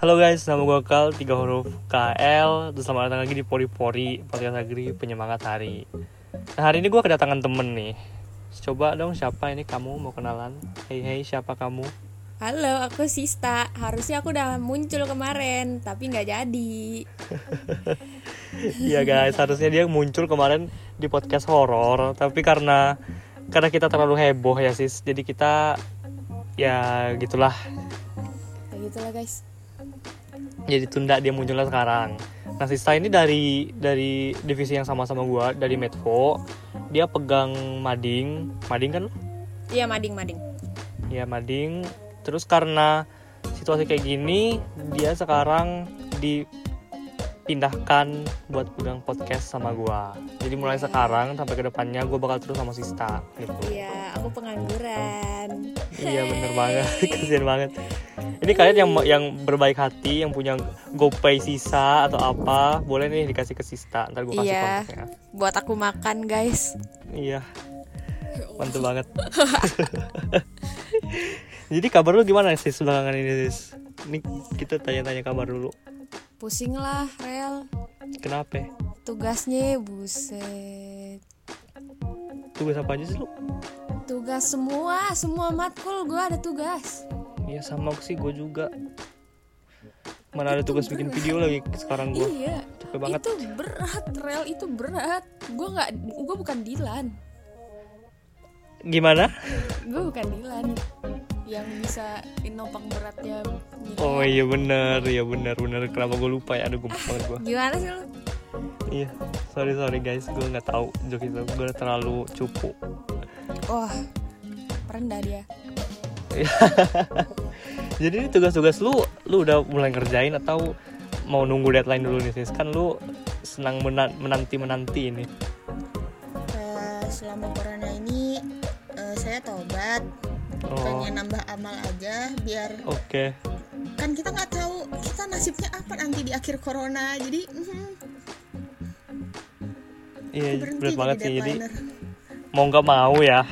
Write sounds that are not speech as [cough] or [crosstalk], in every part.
Halo guys, nama gue Kal, tiga huruf KL Terus selamat datang lagi di Pori Pori, podcast agri penyemangat hari Nah hari ini gue kedatangan temen nih Coba dong siapa ini kamu mau kenalan Hey hey siapa kamu Halo, aku Sista. Harusnya aku udah muncul kemarin, tapi nggak jadi. [laughs] Iya guys, harusnya dia muncul kemarin di podcast horor Tapi karena karena kita terlalu heboh ya sis Jadi kita ya gitulah Kayak gitulah guys. Jadi tunda dia munculnya sekarang. Nah Sista ini dari dari divisi yang sama sama gua dari Medvo. Dia pegang mading, mading kan? Iya mading mading. Ya mading. Terus karena situasi kayak gini, dia sekarang dipindahkan buat pegang podcast sama gua. Jadi mulai sekarang sampai ke depannya gua bakal terus sama Sista gitu. Iya, aku pengangguran. Iya bener banget, [laughs] kasihan banget. Ini kalian yang yang berbaik hati, yang punya GoPay sisa atau apa, boleh nih dikasih ke Sista. Ntar gue kasih Iya. kontaknya. Buat aku makan guys. Iya, mantep banget. [laughs] Jadi kabar lu gimana sih belakangan ini sis? Ini kita tanya-tanya kabar dulu. Pusing lah, Rel. Kenapa? Tugasnya buset. Tugas apa aja sih lu? Tugas semua, semua matkul gue ada tugas. Iya sama sih gue juga. Mana ada tugas bikin video lagi sekarang gue. Iya. Capek banget. Itu berat, Rel. Itu berat. Gue nggak, gue bukan Dilan. Gimana? Gue bukan Dilan yang bisa nopang beratnya. Oh iya bener, iya bener bener. Kenapa gue lupa ya? Aduh gue banget gue. [laughs] Gimana sih lu? Iya, sorry sorry guys, gue nggak tahu joke itu, gue terlalu cupu. Wah, rendah dia. [laughs] Jadi ini tugas-tugas lu, lu udah mulai ngerjain atau mau nunggu deadline dulu nih sis? Kan lu senang menanti menanti ini. Eh, selama corona ini eh, saya tobat Oh, pengen nambah amal aja biar oke. kan kita nggak tahu kita nasibnya apa nanti di akhir corona jadi mhm, Iya, berat banget sih. Jadi mau nggak mau ya.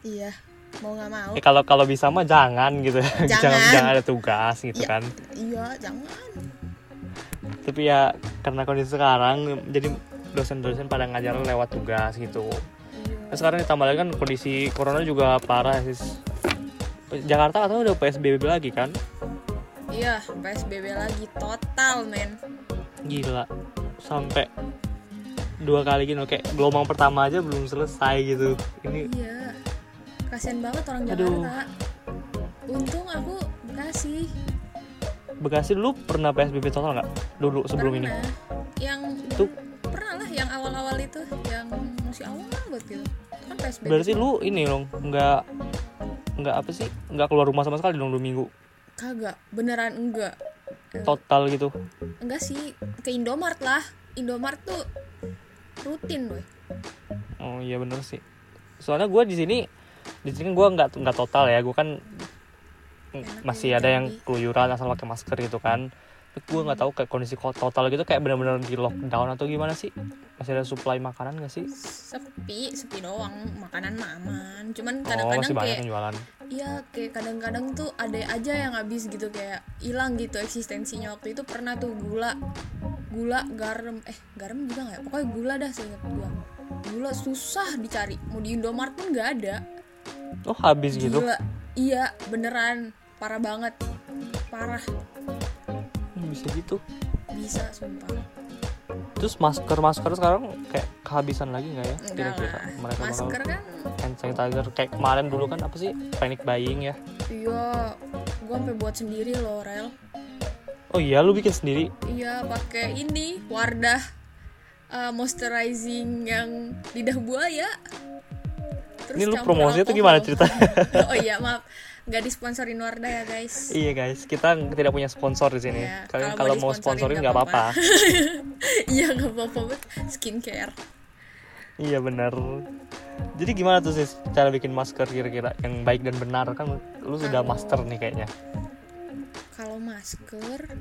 iya mau nggak mau Eh, kalau kalau bisa mah jangan gitu. [laughs] jangan Jangan. jangan ada tugas gitu Iya. kan. iya jangan Tapi ya karena kondisi sekarang, jadi dosen-dosen pada ngajar lewat tugas gitu. Nah, sekarang ditambah lagi kan kondisi corona juga parah sis. Jakarta katanya udah PSBB lagi kan? iya psbb lagi total men Gila. Sampai dua kali gitu kayak gelombang pertama aja belum selesai gitu. Ini iya kasian banget orang Aduh. Jakarta untung aku Bekasi Bekasi dulu pernah PSBB total nggak? Dulu sebelum ini. pernah yang Tuh pernah lah yang awal-awal itu yang masih awal banget gitu itu kan psbb berarti lu ini dong nggak nggak apa sih nggak keluar rumah sama sekali dong dua minggu kagak beneran enggak total gitu. enggak sih ke Indomart lah Indomart tuh rutin boy Oh iya bener sih. Soalnya gue di sini di sini gue nggak nggak total ya. Gue kan Enak masih ada yang keluyuran asal pakai masker gitu kan. Gue nggak tahu kayak kondisi ko- total gitu kayak benar-benar di lockdown atau gimana sih? Masih ada supply makanan gak sih? sepi sepi doang makanan mah aman cuman Oh kadang-kadang banyak kayak jualan. iya kayak kadang-kadang tuh ada aja yang habis gitu kayak hilang gitu eksistensinya waktu itu pernah tuh gula gula garam eh garam juga nggak ya? pokoknya gula dah seingat gua gula susah dicari mau di Indomart pun nggak ada Oh habis gitu. gila iya beneran parah banget parah Bisa gitu. bisa sumpah Terus masker masker sekarang kayak kehabisan lagi nggak ya? Kira-kira mereka masker bakal kan hand sanitizer kayak kemarin dulu kan apa sih panic buying ya? iya gua sampai buat sendiri loh rel Oh iya lu bikin sendiri? Iya pakai ini Wardah uh, moisturizing yang lidah buaya. Terus Ini lu tuh alkohol. gimana ceritanya? [laughs] oh iya maaf, nggak disponsorin Wardah ya guys. Iya guys, kita tidak punya sponsor di sini. Iya, Kalian kalau kalau mau sponsorin nggak apa-apa. [laughs] Iya nggak apa-apa skincare. iya benar. Jadi gimana tuh sih cara bikin masker kira-kira yang baik dan benar kan lu sudah master nih kayaknya. Kalau masker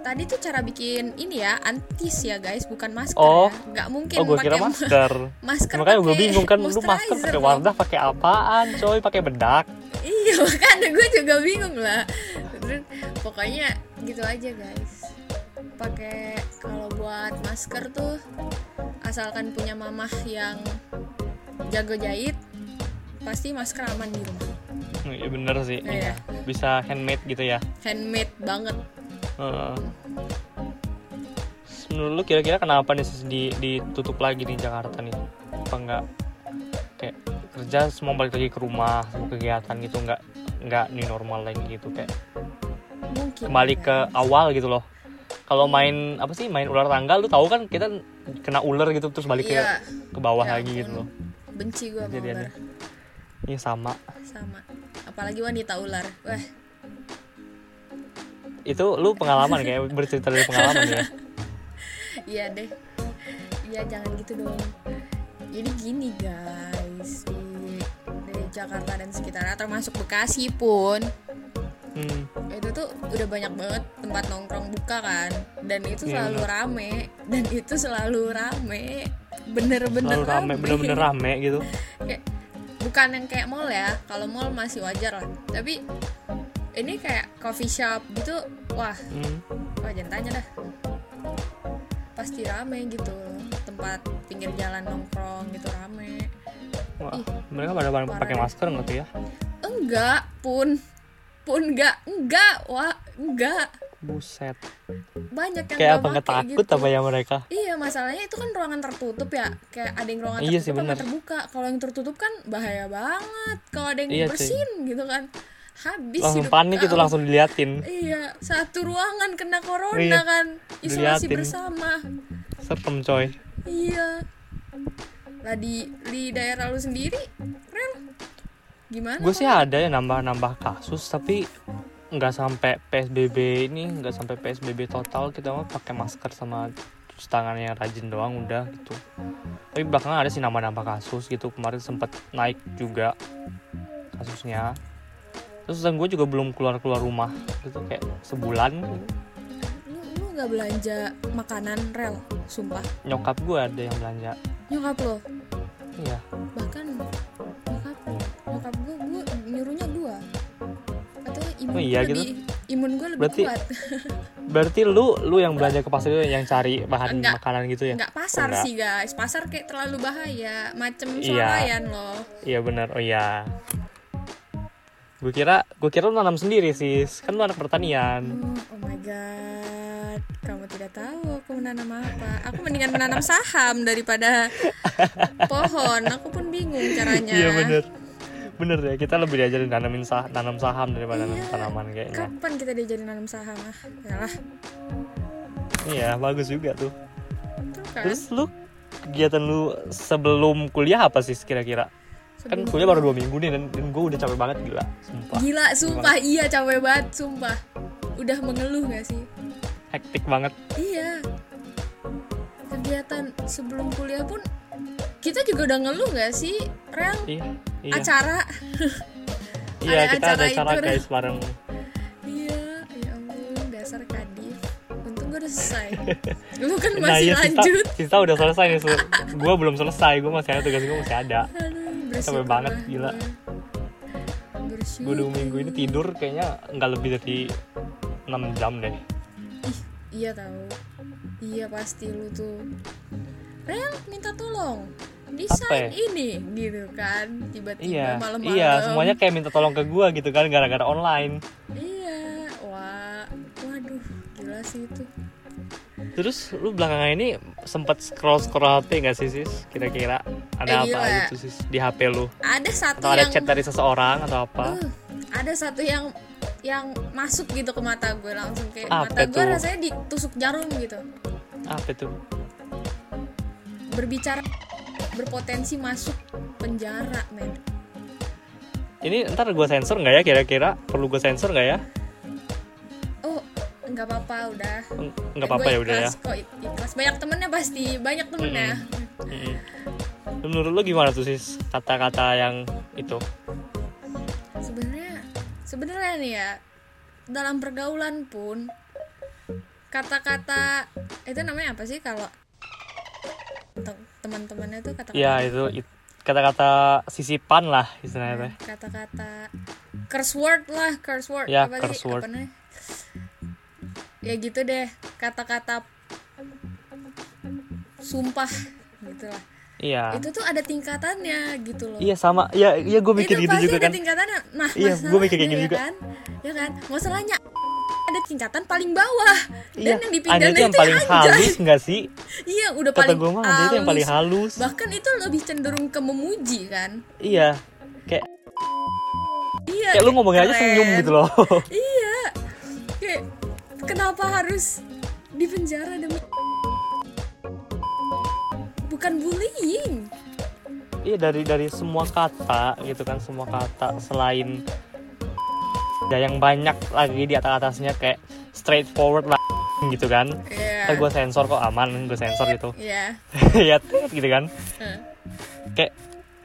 Tadi tuh cara bikin ini ya antis ya guys, bukan masker Oh. ya. Nggak mungkin Oh gue kira masker. [laughs] masker Makanya gue bingung kan lu masker pakai. Wardah pakai apaan coy pakai bedak. Iya [laughs] makanya gue juga bingung lah pokoknya gitu aja guys pakai kalau buat masker tuh asalkan punya mamah yang jago jahit pasti masker aman di rumah Iya bener sih. Iya. Bisa handmade gitu ya. handmade banget Heeh. Menurut lu kira-kira kenapa nih di, ditutup lagi di Jakarta nih? Apa enggak kayak kerja semua balik lagi ke rumah, semua kegiatan gitu enggak enggak new normal lagi gitu kayak mungkin kembali ke awal gitu loh. Kalau main apa sih main ular tangga lu tahu kan kita kena ular gitu terus balik Iya. ke ke bawah Ya lagi gitu loh. benci gue sama ular Ini sama. sama apalagi wanita ular wah Itu lu pengalaman kayak bercerita dari pengalaman ya. [laughs] iya deh. Iya jangan gitu dong. Jadi gini guys. Di, di Jakarta dan sekitarnya termasuk Bekasi pun Hmm. itu tuh udah banyak banget tempat nongkrong buka kan. Dan itu Iya, selalu rame. Dan itu selalu rame. Bener-bener Lalu rame, bener-bener rame gitu. [laughs] Kayak- bukan yang kayak mall ya. Kalau mall masih wajar lah. Tapi ini kayak coffee shop gitu wah Hmm. wah jangan tanya dah pasti rame gitu tempat pinggir jalan nongkrong gitu rame Wah, Ih, mereka pada pakai masker nggak tuh ya? enggak pun pun enggak enggak wah enggak Buset. banyak yang Kayak apa nggak pakai takut gitu. apa ya mereka? Iya masalahnya itu kan ruangan tertutup ya Kayak ada yang ruangan Iya tertutup sih, bener. terbuka Kalau yang tertutup kan bahaya banget Kalau ada yang Iya, bersin gitu kan Habis Langsung hidup panik itu langsung diliatin. Iya satu ruangan kena corona Iya, kan Isolasi diliatin. bersama Serem coy. Iya Lah di, di daerah lu sendiri Rel Gimana? Gue sih ada ya nambah-nambah kasus tapi nggak sampai PSBB ini nggak sampai PSBB total kita mah pakai masker sama cuci tangan yang rajin doang udah gitu. Tapi belakangan ada sih nambah-nambah kasus gitu kemarin sempat naik juga kasusnya. Terus gue juga belum keluar-keluar rumah gitu kayak sebulan Lu, lu gak belanja makanan Rel Sumpah nyokap gue ada yang belanja. Nyokap lo Iya. bahkan nyokap nyokap gue gue nyuruhnya dua katanya imun Oh iya gitu? lebih imun gue lebih Berarti- kuat [laughs] Berarti lu lu yang belanja ke pasar itu yang cari bahan Enggak. makanan gitu ya? nggak pasar Enggak. sih guys pasar kayak terlalu bahaya macem Iya. swalayan loh Iya benar. Oh iya. Gue kira gue kira lu nanam sendiri sih. Kan lu anak pertanian. Hmm, oh my god kamu tidak tahu aku menanam apa aku mendingan menanam saham daripada pohon aku pun bingung caranya Iya bener Bener ya kita lebih diajarin nanamin sah nanam saham daripada nanam Iya. tanaman kayaknya. kapan kita diajarin nanam saham ah yalah Iya bagus juga tuh. tuh kan Terus lu kegiatan lu sebelum kuliah apa sih kira-kira? Kan kuliah baru dua minggu nih dan, dan gue udah capek banget gila. Sumpah. Gila, sumpah iya capek banget, sumpah. Udah mengeluh gak sih? Hektik banget. Iya. Kegiatan sebelum kuliah pun kita juga udah ngeluh gak sih, Rel? Iya. Iya. Acara. [laughs] Iya ada kita ada acara acara itu, guys bareng. iya, ya ampun, dasar kadif. Untung gue udah selesai. [laughs] Lu kan Nah masih iya Sista, lanjut. Sista udah selesai nih. gue belum selesai. Gue masih ada tugas gue masih ada. Aduh, Capek banget, gila. gue. Dua minggu ini tidur kayaknya nggak lebih dari 6 jam deh. Ih, iya tahu. Iya pasti lu tuh. Rel minta tolong. Desain ya? ini gitu kan. Tiba-tiba Iya, malam-malam. iya semuanya kayak minta tolong ke gue gitu kan gara-gara online. Iya, wah, waduh, gila sih itu. Terus lu belakangan ini sempet scroll scroll HP nggak sih sis? Kira-kira ada Eh, apa gila. gitu sis di HP lu? Ada satu Atau ada yang chat dari seseorang atau apa? Uh, ada satu yang yang masuk gitu ke mata gue langsung kayak Apa mata gue rasanya ditusuk jarum gitu. Apa itu? Berbicara berpotensi masuk penjara, men. Ini ntar gue sensor nggak ya kira-kira? Perlu gue sensor nggak ya? Nggak apa-apa udah. Nggak apa-apa ya udah ya. Kok ikhlas banyak temennya pasti, banyak temennya. Mm-mm. Menurut lu gimana tuh sis kata-kata yang itu? Sebenarnya sebenarnya nih ya dalam pergaulan pun kata-kata itu namanya apa sih kalau te- teman-temannya tuh kata-kata Ya itu it- kata-kata sisipan lah istilahnya teh. kata-kata curse word lah curse word Ya, apa curse sih word. Ya gitu deh kata-kata sumpah gitu lah. Iya. Itu tuh ada tingkatannya gitu loh. Iya sama. Iya iya gue mikir itu gitu pasti juga ada kan. tingkatannya. Nah Iya, gua mikir kayak gitu ya juga. kan? Ya kan? Masalahnya ada tingkatan paling bawah. Iya. dan yang dipidana itu yang paling anjay. halus nggak sih? Iya udah kata paling gue mah itu yang paling halus. bahkan itu lebih cenderung ke memuji kan? Iya. Kayak iya. kayak lu ngomongin aja senyum gitu loh. Iya kenapa harus di penjara demi bukan bullying. Iya dari dari semua kata gitu kan semua kata selain ya yang banyak lagi di atas atasnya kayak straightforward lah gitu kan. Iya. Ntar gue sensor kok aman gue sensor gitu. Iya. [laughs] Ya tet, gitu kan. Eh, kayak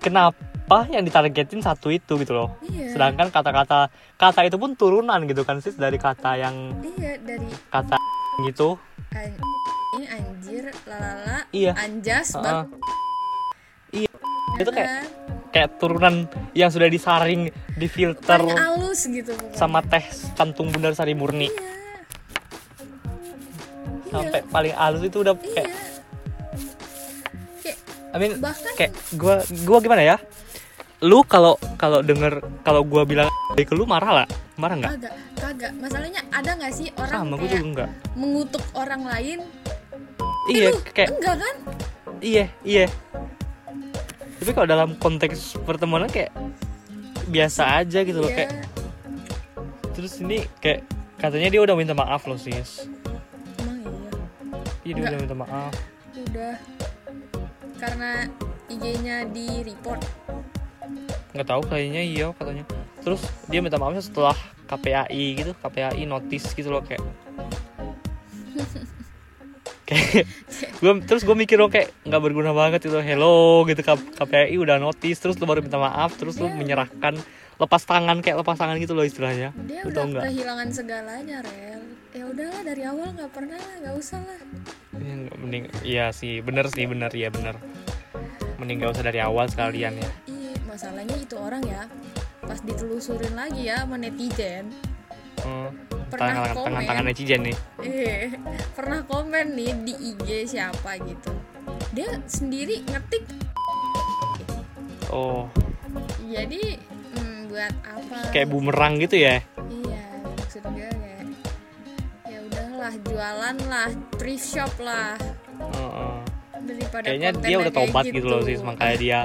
kenapa yang ditargetin satu itu gitu loh. Iya. Sedangkan kata-kata kata itu pun turunan gitu kan sih dari kata yang iya dari kata gitu. An- ini anjir lalala Iya. anjas Heeh. bab iya. Itu kayak kayak turunan yang sudah disaring difilter paling halus gitu pokoknya. sama teh kantung bundar sari murni. Iya. Sampai paling halus itu udah iya. Kayak kayak I mean bahkan kayak gua gua gimana ya lu kalau kalau denger kalau gua bilang ke lu marah lah. Marah nggak? Kagak kagak. Masalahnya ada nggak sih orang sama kayak juga enggak mengutuk orang lain? Iya lu kayak enggak kan? Iya iya. Tapi kalau dalam konteks pertemanan kayak biasa aja gitu loh Iya. kayak terus ini kayak katanya dia udah minta maaf loh sis. Emang iya? Iya dia udah minta maaf. Udah. Karena IG-nya di report nggak tahu kayaknya iya katanya. Terus dia minta maafnya setelah KPAI gitu KPAI notice gitu loh kayak. [laughs] Kayak gue terus gue mikir loh kayak nggak berguna banget itu hello gitu KPAI udah notice terus lu baru minta maaf terus Iya. menyerahkan lepas tangan kayak lepas tangan gitu loh istilahnya. Dia udah tau nggak? kehilangan segalanya rel. Ya udahlah dari awal nggak pernah lah nggak usah lah. Ya, mending iya sih bener sih bener ya bener. Mending gak usah dari awal sekalian ya masalahnya itu orang ya. Pas ditelusurin lagi ya sama netizen. Hmm. Pernah tangan komen. tangan tangan netizen nih. Eh pernah komen nih di IG siapa gitu. Dia sendiri ngetik. Oh. Jadi hmm, buat apa? Kayak bumerang gitu ya? Iya maksud gue kayak ya udahlah jualan lah thrift shop lah. Heeh. daripada kayaknya dia udah tobat gitu. loh sih makanya dia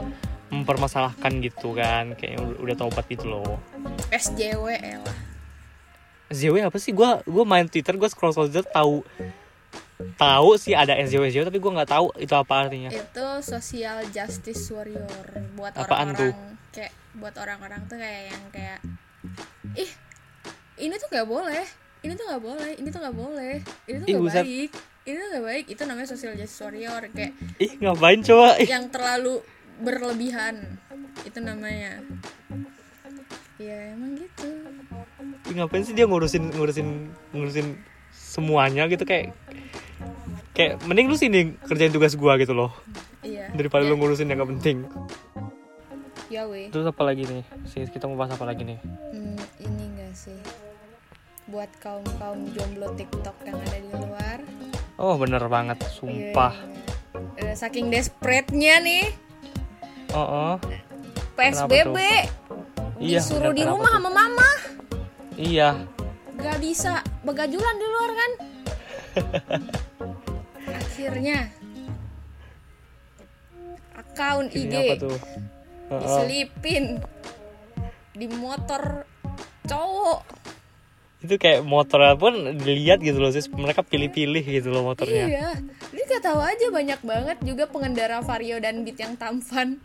mempermasalahkan gitu kan kayaknya udah, udah tobat gitu loh. SJW lah. SJW apa sih? Gua gua main Twitter gua scroll scroll Twitter tahu tahu sih ada SJW SJW tapi gua nggak tahu itu apa artinya. Itu social justice warrior buat orang-orang kayak buat orang-orang tuh kayak yang kayak ih ini tuh nggak boleh ini tuh nggak boleh ini tuh nggak boleh ini tuh nggak baik ini tuh nggak baik. Itu namanya social justice warrior kayak ih ngapain coba? Ih. yang terlalu berlebihan. Itu namanya. Ya emang gitu. Ih, ngapain sih dia ngurusin ngurusin ngurusin semuanya gitu? Kayak kayak mending lu sini kerjain tugas gua gitu loh. Iya. Daripada ya, lu ngurusin yang gak penting. Ya weh. Terus apa lagi nih? Sih kita mau bahas apa lagi nih? Hmm, ini enggak sih. Buat kaum kaum jomblo TikTok yang ada di luar. Oh bener banget Iya, sumpah. iya. Eh, saking desperate-nya nih oh, oh. PSBB Iya, disuruh di rumah tuh? sama mama. Iya. Gak bisa begajulan di luar kan? [laughs] Akhirnya akun IG apa tuh? Oh, oh. diselipin di motor cowok. Itu kayak motornya pun dilihat gitu loh sih mereka pilih-pilih gitu loh motornya. Iya. Ini gak tahu aja banyak banget juga pengendara vario dan beat yang tampan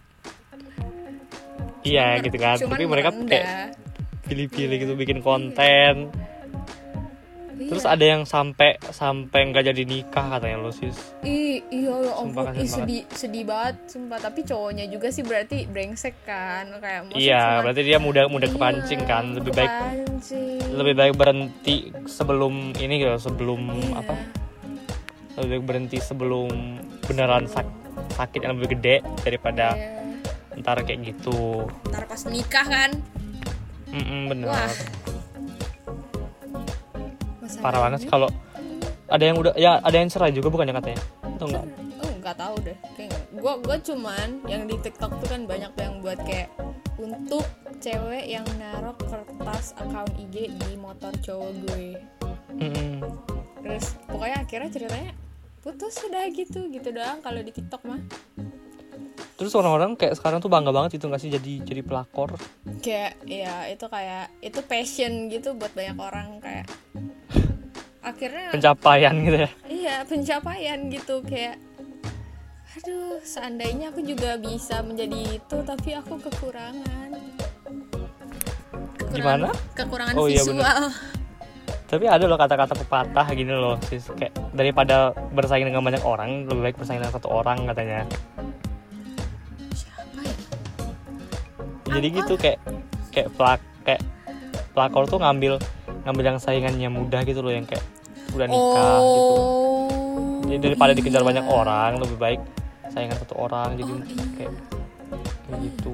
iya Cuman- gitu kan cuman tapi mereka merendah. kayak pilih-pilih gitu bikin konten Iya. terus ada yang sampai sampai nggak jadi nikah katanya lo sis Ih, iya ya ampun, Ih, sedih sedih banget sumpah tapi cowoknya juga sih berarti brengsek kan kayak iya cuma- berarti dia mudah mudah Iya, kepancing kan lebih baik kepancing. lebih baik berhenti sebelum ini gitu sebelum Iya. apa lebih baik berhenti sebelum beneran sak- sakit yang lebih gede daripada Iya. Ntar kayak gitu. Ntar pas nikah kan? Mm-mm, bener. Wah. parah banget kalau ada yang udah ya ada yang cerai juga bukannya katanya? Atau enggak oh nggak tahu deh. Kayak gue gue cuman yang di TikTok tuh kan banyak yang buat kayak untuk cewek yang naruh kertas account IG di motor cowok gue. Mm-mm. terus pokoknya akhirnya ceritanya putus sudah gitu gitu doang kalau di TikTok mah terus orang-orang kayak sekarang tuh bangga banget itu nggak sih jadi jadi pelakor? Kayak ya itu kayak itu passion gitu buat banyak orang kayak akhirnya pencapaian gitu ya? Iya pencapaian gitu kayak aduh seandainya aku juga bisa menjadi itu tapi aku kekurangan. Gimana? kekurangan Oh, iya, visual. tapi ada loh kata-kata pepatah gini loh sis. Kayak daripada bersaing dengan banyak orang lebih baik bersaing dengan satu orang katanya jadi gitu kayak kayak pelak kayak pelakor tuh ngambil ngambil yang saingannya mudah gitu loh yang kayak udah nikah gitu. Oh jadi daripada dikejar iya. banyak orang lebih baik saingan satu orang jadi Oh, iya. kayak kayak gitu.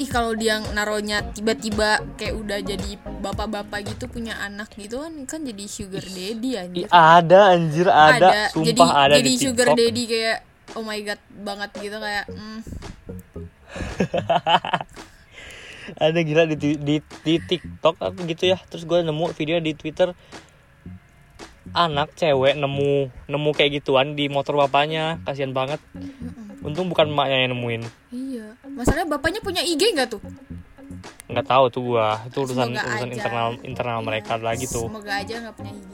Ih kalau dia naruhnya tiba-tiba kayak udah jadi bapak-bapak gitu punya anak gitu kan kan jadi sugar daddy anjir. ada anjir ada, sumpah jadi ada jadi di sugar TikTok. daddy kayak oh my god banget gitu kayak mm, [laughs] ada gila di, di di TikTok apa gitu ya. Terus gue nemu video di Twitter anak cewek nemu nemu kayak gituan di motor bapaknya. Kasihan banget. Untung bukan emaknya yang nemuin. Iya. Masalahnya bapaknya punya IG nggak tuh? Nggak tahu tuh gua. Itu urusan Semoga urusan aja. internal internal Iya, mereka lagi tuh. Semoga aja nggak punya IG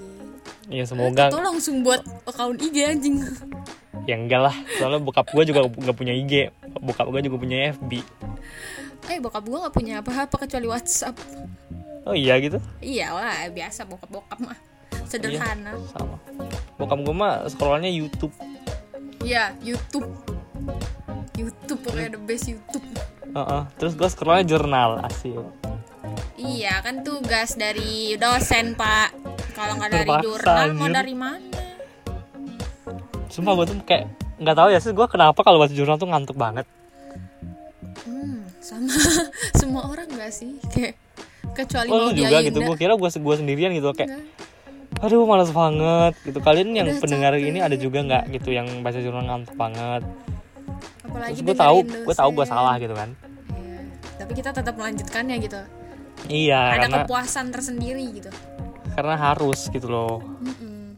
ya semoga. Atau langsung buat account IG anjing. Ya enggak lah. Soalnya bokap gua juga nggak punya IG bokap gua juga punya FB eh bokap gua nggak punya apa-apa kecuali WhatsApp. Oh iya gitu? Iyalah biasa bokap-bokap mah. Sederhana. Sama. Bokap gua mah scrollnya YouTube. Iya YouTube. YouTube pokoknya the best YouTube. Heeh. terus gua scrollnya jurnal asik Iya kan tugas dari dosen pak. Kalau nggak dari Terpaksa, jurnal mau dari mana? sumpah gua tuh kayak nggak tahu ya sih gua kenapa kalau baca jurnal tuh ngantuk banget gak sih? [laughs] Kayak kecuali oh mau lu juga gitu gua kira gua gua sendirian gitu kayak Enggak. aduh malas banget gitu kalian yang Udah pendengar capek. ini ada juga nggak gitu yang baca jurnal ngantuk banget Apalagi terus gue tahu gue tahu gue salah gitu kan Iya. Tapi kita tetap melanjutkannya gitu. iya Ada karena kepuasan tersendiri gitu. karena harus gitu loh Mm-mm.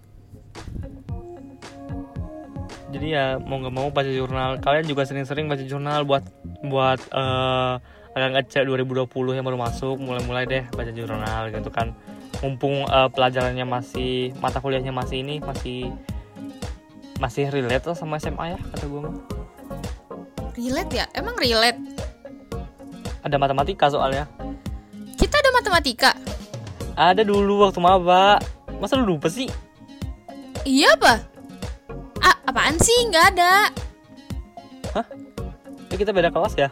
jadi ya mau nggak mau baca jurnal kalian juga sering-sering baca jurnal buat buat eh agak ngecek 2020 yang baru masuk mulai-mulai deh baca jurnal gitu kan mumpung eh, pelajarannya masih mata kuliahnya masih ini masih masih relate lah sama SMA ya kata gue mah Relate ya? Emang relate? ada matematika soalnya Kita ada matematika. ada dulu waktu maba masa lu lupa sih Iya apa? Ah, apaan sih? Nggak ada. ya kita beda kelas ya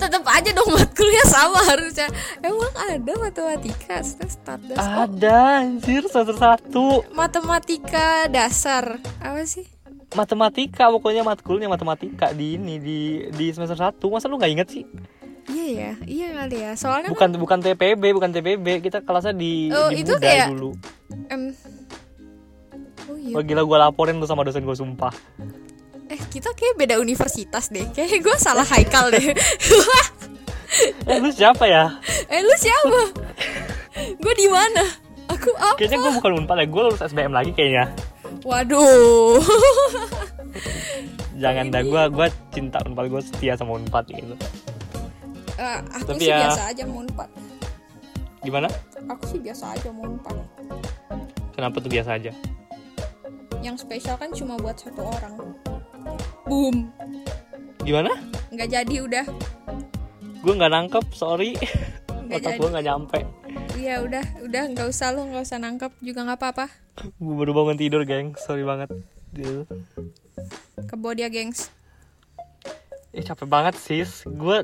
Tetap aja dong matkulnya sama harusnya. Emang ada matematika? Start das. Oh, ada anjir semester satu matematika dasar. Apa sih? matematika pokoknya matkulnya matematika di ini di di semester 1 masa lu nggak inget sih Iya ya, iya kali ya. Soalnya bukan bukan TPB bukan TPB kita kelasnya di Oh, di itu kayak- dulu em Oh iya. Wah gila gue laporin tuh sama dosen gue sumpah Eh, kita kayak beda universitas deh. Kayak gue salah haikal deh. [laughs] eh lu siapa ya eh, lu siapa? gue di mana? Aku apa? kayaknya gue bukan unpad ya gue lulus SBM lagi kayaknya Waduh. jangan dah gue gue cinta unpad gue setia sama unpad gitu Eh, aku Tapi sih ya- biasa aja mau empat. gimana Aku sih biasa aja mau empat. kenapa tuh biasa aja Yang spesial kan cuma buat satu orang. Boom. gimana? Nggak jadi udah. gue nggak nangkep sorry. Otak gue nggak nyampe. Iya udah, udah. Nggak usah lu nggak usah nangkep. Juga nggak apa-apa. gue baru bangun tidur geng. Sorry banget. Kebo dia gengs. Eh capek banget sis. Gue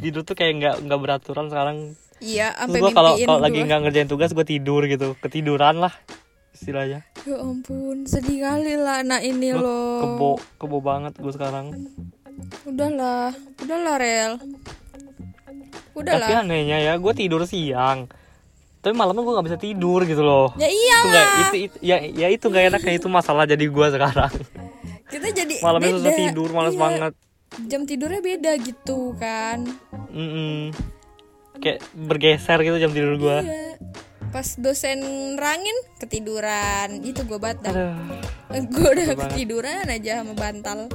tidur tuh kayak nggak nggak beraturan sekarang. Iya, sampai gue kalau lagi nggak ngerjain tugas gue tidur gitu. Ketiduran lah istilahnya. Ya ampun, sedih kali lah anak ini Gua loh. Kebo kebo banget gue sekarang. Udahlah, udahlah Rel. Tapi Udahlah. anehnya ya gue tidur siang. Tapi malamnya gue nggak bisa tidur gitu loh. Ya itu nggak iyalah itu, itu ya ya itu nggak enaknya itu masalah jadi gue sekarang. Kita jadi malamnya susah tidur malas Iya, banget. jam tidurnya beda gitu kan. Mm-mm. kayak bergeser gitu jam tidur gue iya pas dosen rangin ketiduran. Itu gue batal aduh. Gue udah banget. ketiduran aja sama bantal.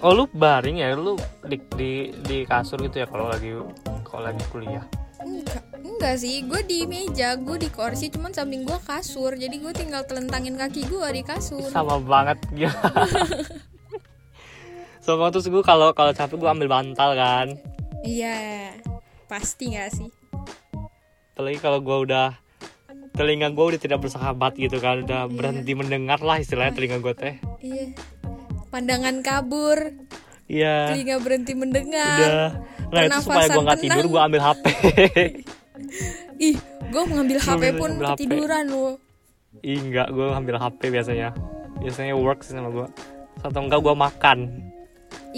Oh lu baring ya? Lu di di, di kasur gitu ya kalau lagi kalau lagi kuliah? Enggak enggak sih. Gue di meja gue di kursi cuman samping gue kasur. Jadi gue tinggal telentangin kaki gue di kasur. Sama banget gila. [laughs] Sama terus gue kalau kalau capek gue ambil bantal kan? Iya pasti nggak sih apalagi kalau gue udah telinga gue udah tidak bersahabat gitu kan udah berhenti mendengar lah istilahnya telinga gue teh. Iya. Pandangan kabur. Iya. Telinga berhenti mendengar. Udah. Nah itu supaya gue nggak tidur gue ambil hp [laughs] ih gue mengambil HP pun ambil HP. ketiduran loh. Ih enggak, gue ambil HP biasanya. Biasanya work sih sama gue Atau enggak gue makan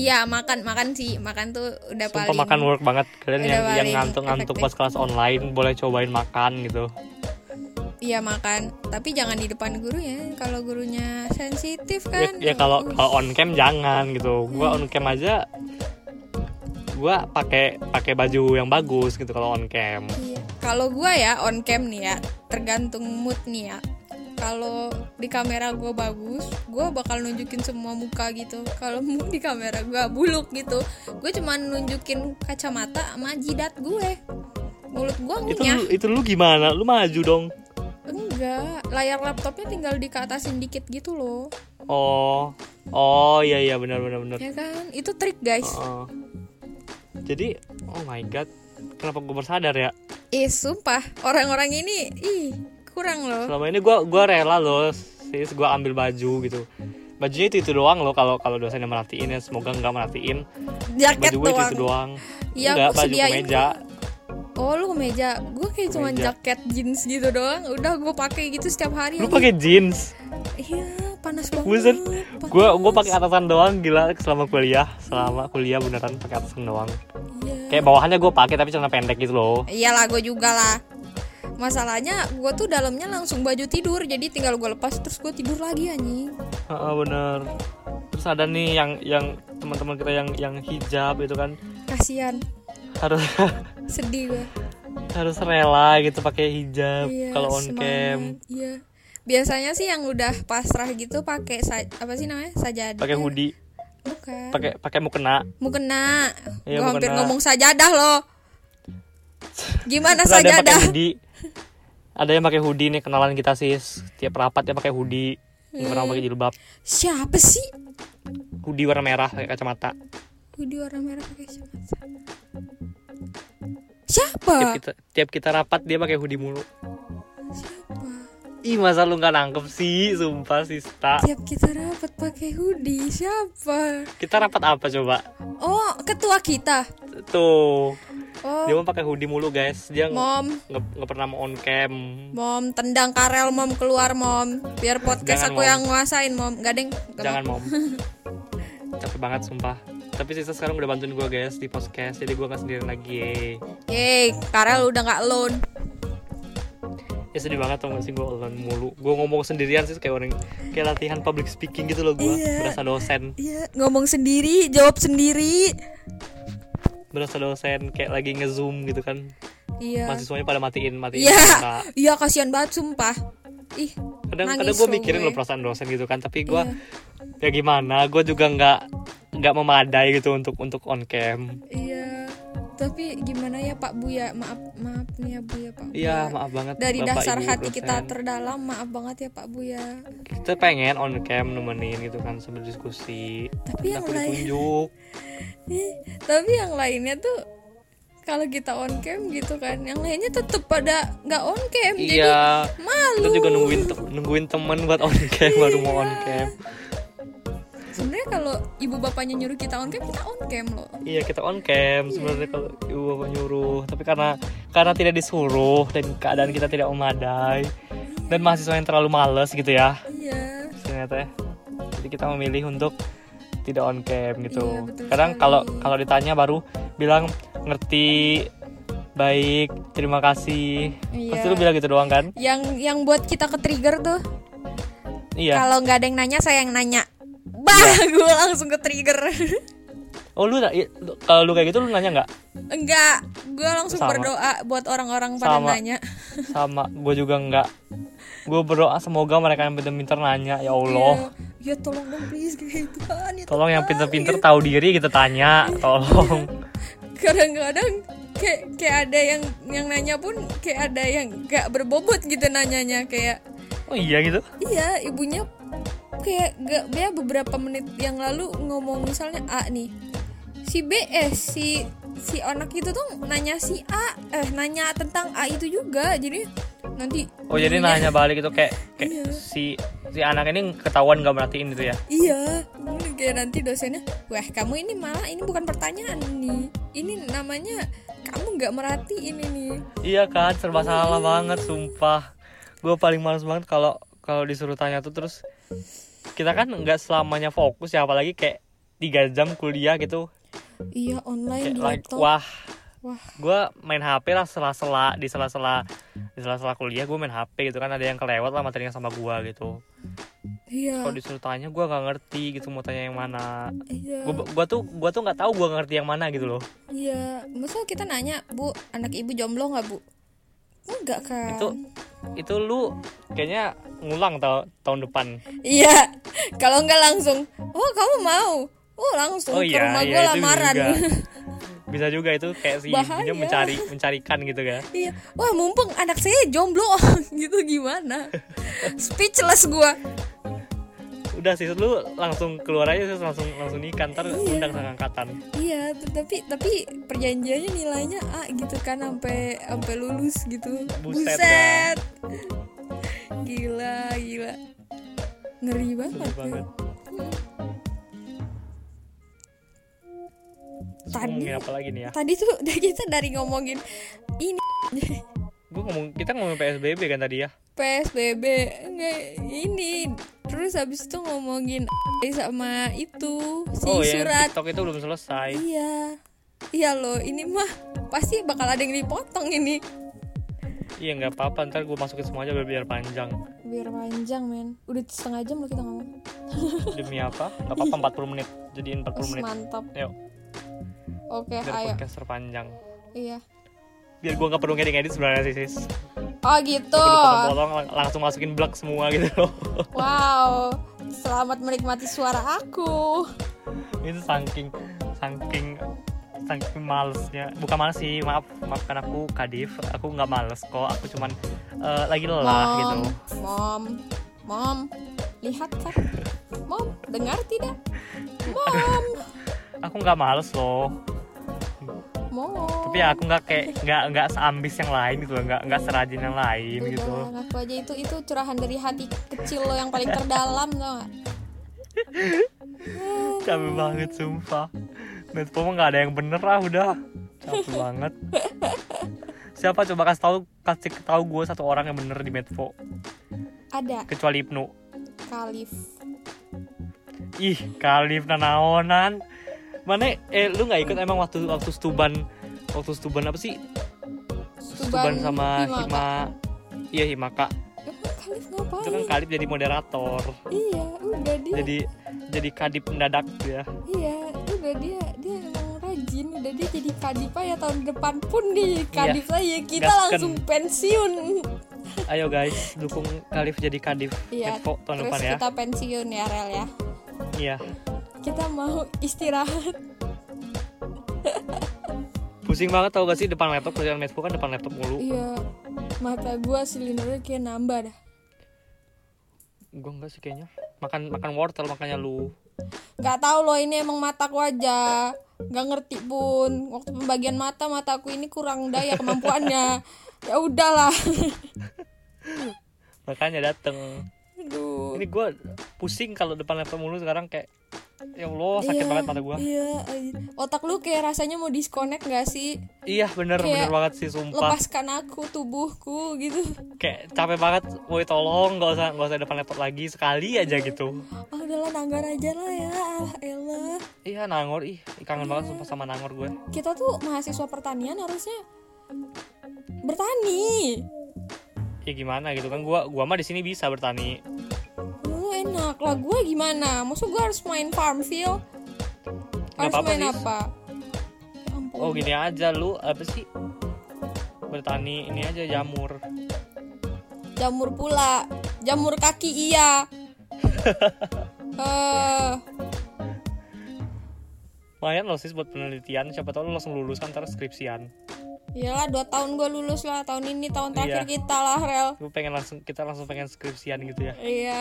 iya makan makan sih. Makan tuh udah Sumpah paling makan work banget. Kalian yang, yang ngantuk-ngantuk pas kelas online Boleh cobain makan gitu. Iya makan. Tapi jangan di depan guru ya. Kalau gurunya sensitif Ya, kan. ya kalau Uh, kalau on cam jangan gitu. Gue on cam aja Gue pakai pakai baju yang bagus gitu kalau on cam. Iya. Kalau gua ya on cam nih ya, tergantung mood nih ya. Kalau di kamera gua bagus, gua bakal nunjukin semua muka gitu. Kalau [laughs] di kamera gua buluk gitu, gue cuma nunjukin kacamata sama jidat gue. Mulut itu ngunyah. lu, itu lu gimana? Lu maju dong Enggak, layar laptopnya tinggal dikeatasin dikit gitu loh. Oh Oh iya iya benar benar benar Ya kan? Itu trik, guys. Oh. Jadi oh my god Kenapa gue bersadar ya Ih, sumpah, orang-orang ini ih kurang loh. selama ini gue gua rela loh sis gue ambil baju gitu bajunya itu itu doang loh kalau kalau dosennya merhatiin ya semoga nggak merhatiin Jaket baju gue itu, doang. itu doang Iya, Enggak, aku baju kemeja Oh lu kemeja, gue kayak cuma jaket jeans gitu doang. Udah gue pakai gitu setiap hari. lu pakai jeans Iya panas banget. Buset, gue gue pakai atasan doang gila selama kuliah selama kuliah beneran pakai atasan doang Iya. kayak bawahannya gue pakai tapi celana pendek gitu loh Iyalah gue juga lah. Masalahnya gue tuh dalamnya langsung baju tidur, jadi tinggal gue lepas terus gue tidur lagi anjing. Heeh, bener terus ada nih yang yang teman-teman kita yang yang hijab itu kan Kasian, harus [laughs] sedih gue. harus rela gitu pakai hijab Iya. kalau on cam Iya. Biasanya sih yang udah pasrah gitu pakai apa sih namanya sajadah. pakai hoodie Bukan. pakai pakai mukena Mukena. Iya, gue hampir ngomong sajadah loh. [laughs] Gimana sajadah? [laughs] ada yang pakai hoodie nih kenalan kita sis tiap rapat dia pakai hoodie nggak pernah pakai jilbab Siapa sih? hoodie warna merah pakai kacamata Hoodie warna merah pakai kacamata. tiap Siapa? kita tiap kita rapat dia pakai hoodie mulu Siapa? ih masa lu nggak nangkep sih sumpah sista Tiap kita rapat pakai hoodie. Siapa? kita rapat apa coba Oh, ketua kita. tuh Oh, dia mau pakai hoodie mulu guys dia nggak mom, nggak nggak pernah mau on cam mom tendang Karel mom keluar mom. Biar podcast Jangan, aku Mom. yang nguasain mom. Gak jangan mom [laughs] capek banget sumpah tapi sisa sekarang udah bantuin gue guys di podcast jadi gue nggak sendirian lagi yeay. Karel udah gak alone. ya sedih banget tau gak sih gue alone mulu gue ngomong sendirian sih kayak orang kayak latihan public speaking gitu loh gue Iya. berasa dosen Iya, ngomong sendiri, jawab sendiri. Berasa dosen kayak lagi ngezoom gitu kan Iya. mahasiswanya pada matiin matiin Iya, kamera. iya kasihan banget sumpah. Ih, kadang kadang gue mikirin loh perasaan dosen gitu kan tapi gue Iya. ya gimana gue juga nggak nggak memadai gitu untuk untuk on cam Iya. Tapi gimana ya Pak Buya? Maaf, maaf nih ya Buya Pak. iya maaf banget Dari Bapak, dasar Ibu, hati kita terdalam, maaf banget ya Pak Buya. kita pengen on cam nemenin gitu kan sambil diskusi Tapi yang lain, [laughs] tapi yang lainnya tuh kalau kita on cam gitu kan, yang lainnya tetep pada nggak on cam, jadi iya malu. kita juga nungguin te- nungguin temen buat on cam [laughs] baru mau on cam Sebenarnya kalau ibu bapaknya nyuruh kita on cam, kita on cam loh. iya kita on cam sebenarnya kalau ibu bapak nyuruh tapi karena karena tidak disuruh dan keadaan kita tidak memadai dan mahasiswa yang terlalu males gitu ya Iya. ternyata ya. jadi kita memilih untuk tidak on cam gitu Iya, betul kadang kalau kalau ditanya baru bilang ngerti baik terima kasih Iya. pasti lu bilang gitu doang kan yang yang buat kita ke trigger tuh iya kalau nggak ada yang nanya saya yang nanya bah [laughs] gue langsung ke trigger. [laughs] Oh lu kalau lu kayak gitu lu nanya nggak? Enggak gue langsung Sama. berdoa buat orang-orang pada Sama. nanya. [laughs] Sama gue juga nggak. Gue berdoa semoga mereka yang pinter-pinter nanya ya Allah. Ya, ya tolong dong please kayak Tuhan ya tolong yang pinter-pinter tahu diri kita tanya tolong. Kadang-kadang kayak kayak ada yang yang nanya pun kayak ada yang gak berbobot gitu nanyanya kayak oh iya gitu? Iya ibunya kayak gak ya beberapa menit yang lalu ngomong misalnya A nih. Si B eh si si anak itu tuh nanya si A eh nanya tentang A itu juga. Jadi nanti oh jadi nanya. balik itu kayak [laughs] kayak Iya. si si anak ini ketahuan gak merhatiin gitu ya? Iya, kayak nanti dosennya, wah kamu ini malah ini bukan pertanyaan ini, ini namanya kamu nggak merhatiin ini. iya kan serba salah banget sumpah. Gue paling males banget kalau kalau disuruh tanya tuh terus kita kan nggak selamanya fokus ya apalagi kayak tiga jam kuliah gitu. Iya online kayak di like, laptop. wah. Wah, gue main HP lah sela-sela di sela-sela di sela-sela kuliah gue main HP gitu kan ada yang kelewat lah materinya sama gue gitu. Iya, kalau disuruh tanya gue nggak ngerti gitu mau tanya yang mana. Iya, gue gua tuh gua tuh nggak tahu gue ngerti yang mana gitu loh. Iya. Masa kita nanya, bu, anak ibu jomblo nggak bu? Enggak kan? itu itu lu kayaknya ngulang tau, tahun depan Iya, [laughs] kalau nggak langsung, oh kamu mau? Oh langsung oh ke iya rumah iya gue lamaran. juga [laughs] bisa juga itu kayak si ibunya mencari mencarikan gitu kan Iya, wah mumpung anak saya jomblo [laughs] gitu gimana? Speechless gua. Udah sih lu langsung keluar aja sih langsung langsung nikah ntar undang sang angkatan Iya, tapi tapi perjanjiannya nilainya A gitu kan sampai sampai lulus gitu. Buset, Gila, gila. Ngeri banget. Seru banget. Terus Tadi- apa lagi nih ya Tadi tuh [laughs] kita dari ngomongin ini [laughs] gue ngomong kita ngomongin PSBB kan tadi ya? PSBB enggak ini terus habis itu ngomongin sama itu si oh ya surat. TikTok itu belum selesai. Iya. Iya loh ini mah pasti bakal ada yang dipotong ini. Iya nggak apa-apa ntar gue masukin semua aja biar, biar panjang. Biar panjang men. Udah setengah jam loh kita ngomong. [laughs] Demi apa? Nggak apa-apa 40 menit. Jadiin 40 Wes, menit. mantap. Yuk. Oke biar ayo. podcast terpanjang. Iya biar gue nggak perlu ngedit-ngedit sebenarnya sih sis. Oh gitu. Potong-potong lang- langsung masukin blog semua gitu. Loh [laughs] wow. Selamat menikmati suara aku. Itu saking saking saking malesnya. Bukan males sih maaf maafkan aku kadif. Aku nggak males kok aku cuman eh, lagi lelah gitu. mom mom. Lihat kan? [laughs] Mom dengar tidak? [laughs] Mom. Aku nggak males loh mom tapi ya aku nggak kayak nggak nggak seambis yang lain gitu nggak nggak serajin yang lain Udah, gitu. ngaku aja itu itu curahan dari hati kecil lo yang paling terdalam tau gak? capek banget sumpah. Medpo nggak ada yang bener lah udah. Capek banget. Siapa? Coba kasih tahu kasih tahu gue satu orang yang bener di Medpo Ada. Kecuali Ibnu. Kalif. ih kalif nanaonan mana eh lu nggak ikut emang waktu waktu stuban waktu stuban apa sih stuban, sama Himaka. hima iya himaka Emang Kalif ngapain? itu kan kalif jadi moderator Iya, udah dia. jadi jadi kadip mendadak ya Iya, udah dia dia emang rajin. Udah dia jadi kadip aja tahun depan pun di kadip aja kita Gasken. langsung pensiun. ayo guys dukung kalif jadi kadip Iya. Tahun Terus depan ya kita pensiun ya Rel ya. iya Kita mau istirahat. pusing banget tau gak sih? Depan laptop kerjaan Medpo kan depan laptop mulu. Iya. Mata gua silindernya kayak nambah dah. gue enggak sih kayaknya. Makan makan wortel makanya lu. Gak tahu loh ini emang mataku aja. Gak ngerti pun. Waktu pembagian mata Mataku ini kurang daya kemampuannya. [laughs] Ya udahlah. Makanya dateng. Aduh. Ini gue pusing kalau depan laptop mulu sekarang kayak ya Allah sakit Iya, banget mata gue Iya. Otak lu kayak rasanya mau disconnect gak sih? Iya bener Kayak bener banget sih sumpah. Lepaskan aku tubuhku gitu. Kayak capek banget woi tolong nggak usah nggak usah depan laptop lagi sekali aja gitu. Oh udahlah nanggar aja lah ya. Alah elah. Iya nangor ih kangen banget sumpah sama nangor gue Kita tuh mahasiswa pertanian harusnya bertani. Ya gimana gitu kan gua gua mah di sini bisa bertani enak lah gue gimana? Maksud gue harus main Farmville harus apa-apa, main Sis. apa? Ya ampun. Oh gini aja lu apa sih? Bertani ini aja jamur. Jamur pula. Jamur kaki iya. [laughs] Eh. Lumayan loh sis buat penelitian. Siapa tahu lu langsung lulus kan ntar skripsian. Iyalah dua tahun gue lulus lah. Tahun ini tahun terakhir Iya. kita lah rel. Gue pengen langsung kita langsung pengen skripsian gitu ya? Iya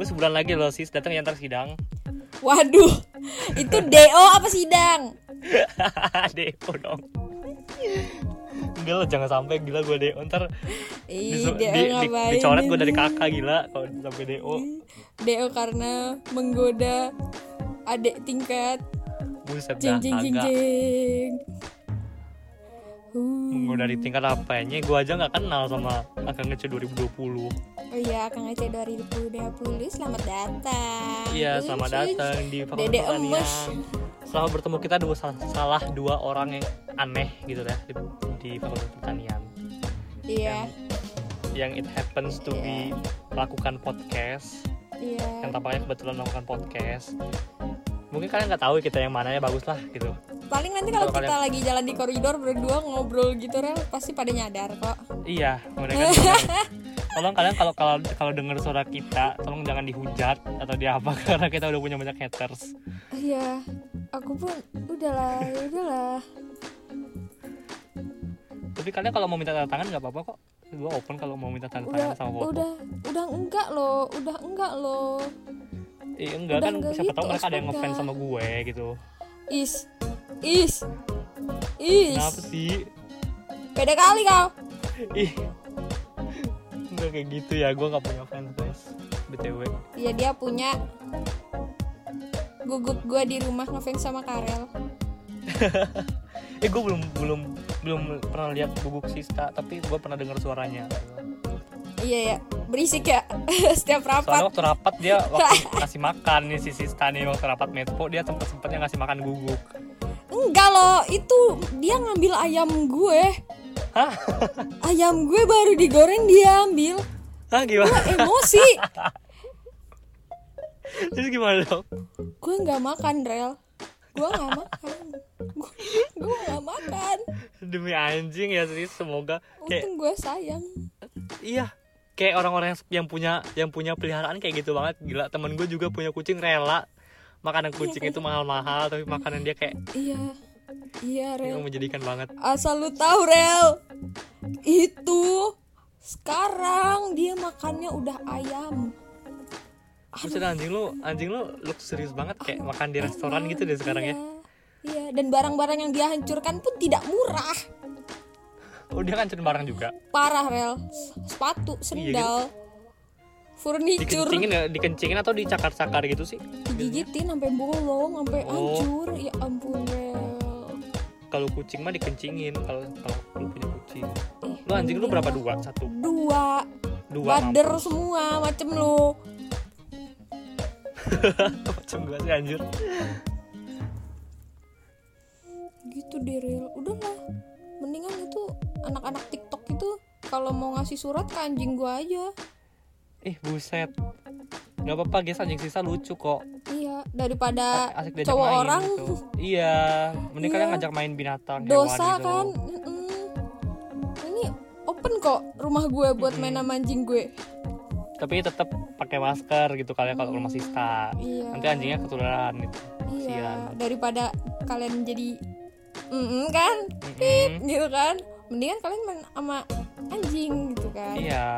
gue sebulan lagi loh sis. Datang ya ntar sidang. Waduh itu do apa sidang? [laughs] Deo dong. Enggak lah jangan sampai. Gila gue Deo Ntar Ih, do di, dicoret gue dari kakak gila. Kalau sampai Deo do karena menggoda adik tingkat. Buset dah jeng jeng jeng agak jeng Uh. Mau dari tingkat apanya? Gue aja gak kenal sama Akang Ngece 2020 Oh iya, Kang Ece 2020 selamat datang. Iya selamat datang di Fakultas emes. Selamat bertemu kita dua, salah dua orang yang aneh gitu ya di, di Fakultas Pertanian Iya, Yang it happens to be melakukan podcast iya. Yang tampaknya kebetulan melakukan podcast Mungkin kalian nggak tahu kita yang mana ya bagus lah gitu Paling nanti kalau kita lagi jalan di koridor berdua ngobrol gitu rel pasti pada nyadar kok. Iya, mereka. [laughs] Tolong kalian kalau kalau kalau dengar suara kita, tolong jangan dihujat atau diapa [laughs] karena kita udah punya banyak haters. Iya, aku pun udahlah, udahlah. Tapi kalian kalau mau minta tanda tangan nggak apa-apa kok. Gue open kalau mau minta tanda Udah, tangan sama foto. udah, udah enggak loh, udah enggak loh. Iya enggak udah kan enggak siapa tahu gitu, mereka ada yang ngefans sama gue gitu. Is, is, is. Kenapa sih? Beda kali kau. Ih. Enggak kayak gitu ya, gue nggak punya fans guys. BTW. Iya dia punya gugup gua di rumah ngefans sama Karel. [laughs] Eh gue belum belum belum pernah lihat bubuk Sista, tapi gue pernah dengar suaranya. Iya ya, berisik ya [laughs] setiap Soalnya rapat. waktu rapat dia [laughs] waktu ngasih makan nih si Sista nih waktu rapat Medpo dia sempet sempetnya ngasih makan guguk. Enggak loh, itu dia ngambil ayam gue. Hah? Ayam gue baru digoreng dia ambil. Hah gimana? Emosi. Terus gimana dong? gue nggak makan rel. Gue nggak makan. Gue- Gue nggak makan. Demi anjing ya sih semoga kayak Untung gue sayang. iya kayak orang-orang yang, yang punya yang punya peliharaan kayak gitu banget gila temen gue juga punya kucing rela makanan kucing itu mahal-mahal tapi makanan dia kayak Iya. Iya rel. yang menjadikan banget Asal lu tahu rel. Itu sekarang dia makannya udah ayam. Maksudnya anjing lu anjing lu lu serius banget kayak makan di restoran gitu deh sekarang ya Iya. Iya, dan barang-barang yang dia hancurkan pun tidak murah. oh dia kan barang juga Parah rel. Sepatu, Iya, sendal, furniture. dikencingin ya dikencingin atau dicakar-cakar gitu sih digigitin sampai bolong sampai Oh. hancur ya ampun rel kalau kucing mah dikencingin kalau kalau lu punya kucing. Eh, lu anjing lu berapa? Dua? Satu? Dua. Dua bader [laughs] semua macem lu. Macam gua sih anjir. Gitu deh rel udahlah mendingan itu anak-anak tiktok itu kalau mau ngasih surat ke anjing gua aja ih buset. Nggak apa-apa guys anjing sisa lucu kok. Iya daripada asik cowok main orang. gitu. iya mending Iya. kalian ngajak main binatang dosa hewan gitu. kan? Mm-mm. ini open kok rumah gue buat main sama anjing gue. Tapi tetap pakai masker gitu kalian kalau ke rumah sista iya. Nanti anjingnya ketularan gitu. Iya kasihan. daripada kalian jadi mm kan? Mm-mm. gitu kan? Mendingan kalian main sama anjing gitu kan? Iya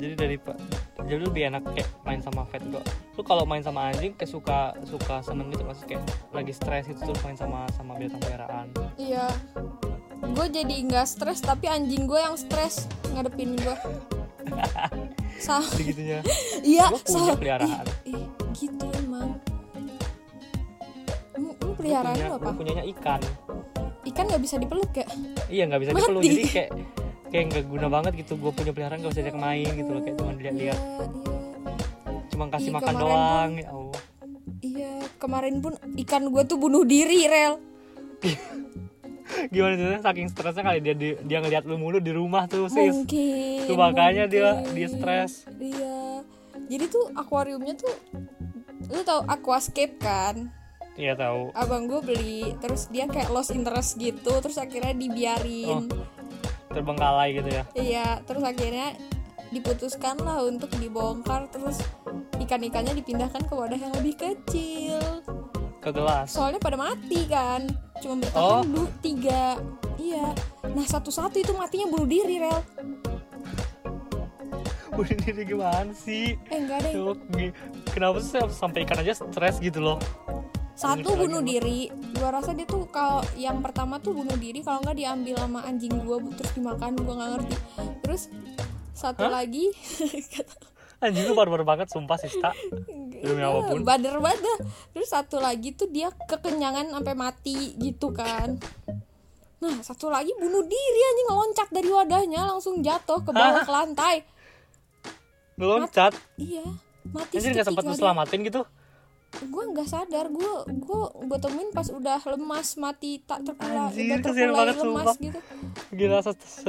jadi dari jadi lebih enak kayak main sama pet kok lu kalau main sama anjing kayak suka suka seneng gitu masih kayak lagi stres gitu terus main sama sama binatang peliharaan. Iya. Gue jadi nggak stres tapi anjing gue yang stres ngadepin gue [laughs] sama segitunya [laughs] iya Gua punya peliharaan. ih, ih, gitu emang. Lu, lu peliharaan punya, lu apa? gua punyanya ikan. Ikan nggak bisa dipeluk ya? Iya nggak bisa Mati. dipeluk. Jadi kayak [laughs] kayak nggak guna banget gitu. Gue punya peliharaan gak usah ajak main gitu loh kayak cuma dilihat-lihat. Cuma kasih Ih, makan doang ya Allah. Iya kemarin pun ikan gue tuh bunuh diri rel. [laughs] Gimana sih saking stresnya kali dia dia, dia ngeliat lu mulu di rumah tuh sis. Mungkin Tuh makanya dia mungkin. dia stres. Iya. Jadi tuh akuariumnya tuh lu tau aquascape kan? Iya tahu abang gue beli terus dia kayak lost interest gitu terus akhirnya dibiarin terbengkalai gitu ya. Iya terus akhirnya diputuskan lah untuk dibongkar terus ikan-ikannya dipindahkan ke wadah yang lebih kecil. Ke gelas. Soalnya pada mati kan cuma Oh. bertahan dulu tiga. Iya. Nah satu-satu itu matinya bunuh diri rel. [laughs] Bunuh diri gimana sih? Eh enggak deh kenapa sih sampai ikan aja stres gitu loh satu Lagi bunuh diri. Gua rasa dia tuh kalau yang pertama tuh bunuh diri kalau nggak diambil sama anjing gua terus dimakan gua nggak ngerti. Terus satu Hah? lagi [laughs] anjing lu baru-baru banget sumpah Sista Demi apa pun. bader bader terus satu lagi tuh dia kekenyangan sampai mati gitu kan. Nah satu lagi bunuh diri anjing loncat dari wadahnya langsung jatuh ke bawah Hah? ke lantai. Loncat? Iya mati anjir nggak sempat lu seketika dia. selamatin gitu gue nggak sadar gue gue gue temuin pas udah lemas mati tak terkulai Anjir, udah terkulai banget, lemas sumpah. gitu. Gila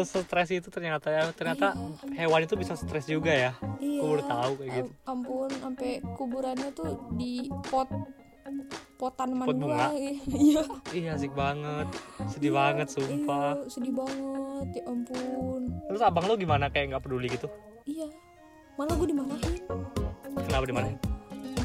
stres itu ternyata ya. Ternyata Iya. hewan itu bisa stres juga ya. Iya. Gue baru tahu kayak gitu. Am- ampun sampai kuburannya tuh di pot pot tanaman Pot bunga? [laughs] iya. Iya asik banget. Sedih banget sumpah. iya sedih banget ya ampun. Terus abang lu gimana? Kayak nggak peduli gitu? Iya. Malah gue dimarahin. Kenapa di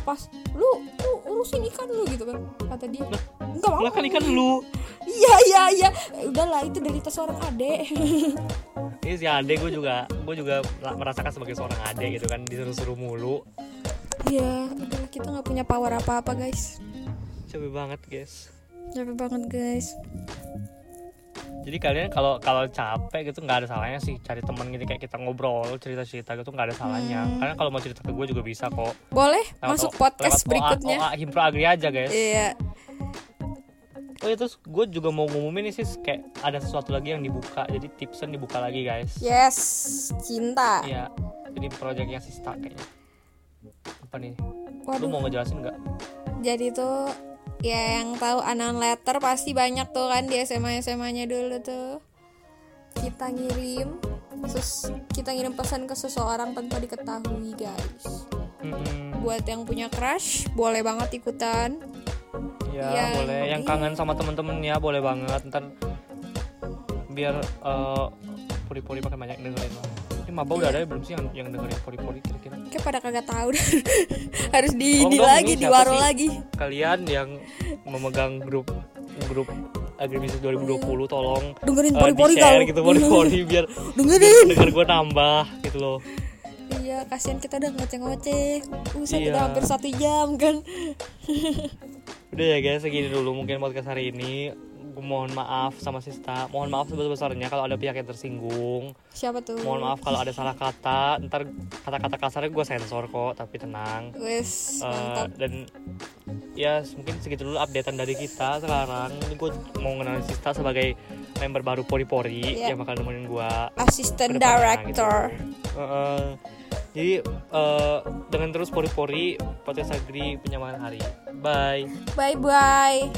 mana pas lu lu urusin ikan lu gitu kan kata dia. Enggak mau kan ikan lu. [laughs] Iya iya iya. Eh, udahlah itu dari seorang adek [laughs] ini si ade gue juga gue juga merasakan sebagai seorang ade gitu kan disuruh-suruh mulu. Iya udah kita nggak punya power apa apa guys. Capek banget guys. Capek banget guys jadi kalian kalau kalau capek gitu nggak ada salahnya sih cari teman gitu kayak kita ngobrol cerita cerita gitu nggak ada salahnya. Hmm. karena kalau mau cerita ke gue juga bisa kok. Boleh Lewat masuk O- podcast lewat berikutnya. OA, OA Himpro Agri aja guys. Iya. Oh ya terus gue juga mau ngumumin nih sih kayak ada sesuatu lagi yang dibuka jadi tipsen dibuka lagi guys. Yes cinta. Iya, jadi proyeknya Sista kayaknya. Apa nih? Lu waduh. mau ngejelasin nggak? jadi tuh ya yang tahu anon letter pasti banyak tuh kan di SMA SMA nya dulu tuh kita ngirim terus kita ngirim pesan ke seseorang tanpa diketahui guys buat yang punya crush boleh banget ikutan Ya Yang- boleh. Yang kangen sama temen-temen ya boleh banget. Ntar biar eh, puri-puri makin banyak dengerin lah. Ini maba udah ada ya belum sih yang yang dengerin puri-puri kira-kira? kayak pada kagak tahu [laughs] harus di Oh, enggak, lagi di waro lagi Kalian yang memegang grup grup agribisnis 2020 tolong dengerin eh, pori-pori di-share kau gitu pori-pori [laughs] biar dengerin denger gue nambah gitu loh. iya kasihan kita udah ngoceh-ngoceh Buset Iya. udah hampir satu jam kan [laughs] Udah ya guys, segini dulu mungkin podcast hari ini. Gue mohon maaf sama Sista. Mohon maaf sebesar-besarnya kalau ada pihak yang tersinggung. siapa tuh Mohon maaf kalau ada salah kata. Ntar kata-kata kasarnya gue sensor kok, tapi tenang. wes mantap dan ya mungkin segitu dulu updatean dari kita sekarang. Ini gue mau ngenalin Sista sebagai member baru Pori-Pori Iya. yang bakal nemenin gue assistant ke depannya, director gitu. Heeh. jadi eh, dengan terus Pori-Pori podcast Agri penyamaan hari. Bye. bye bye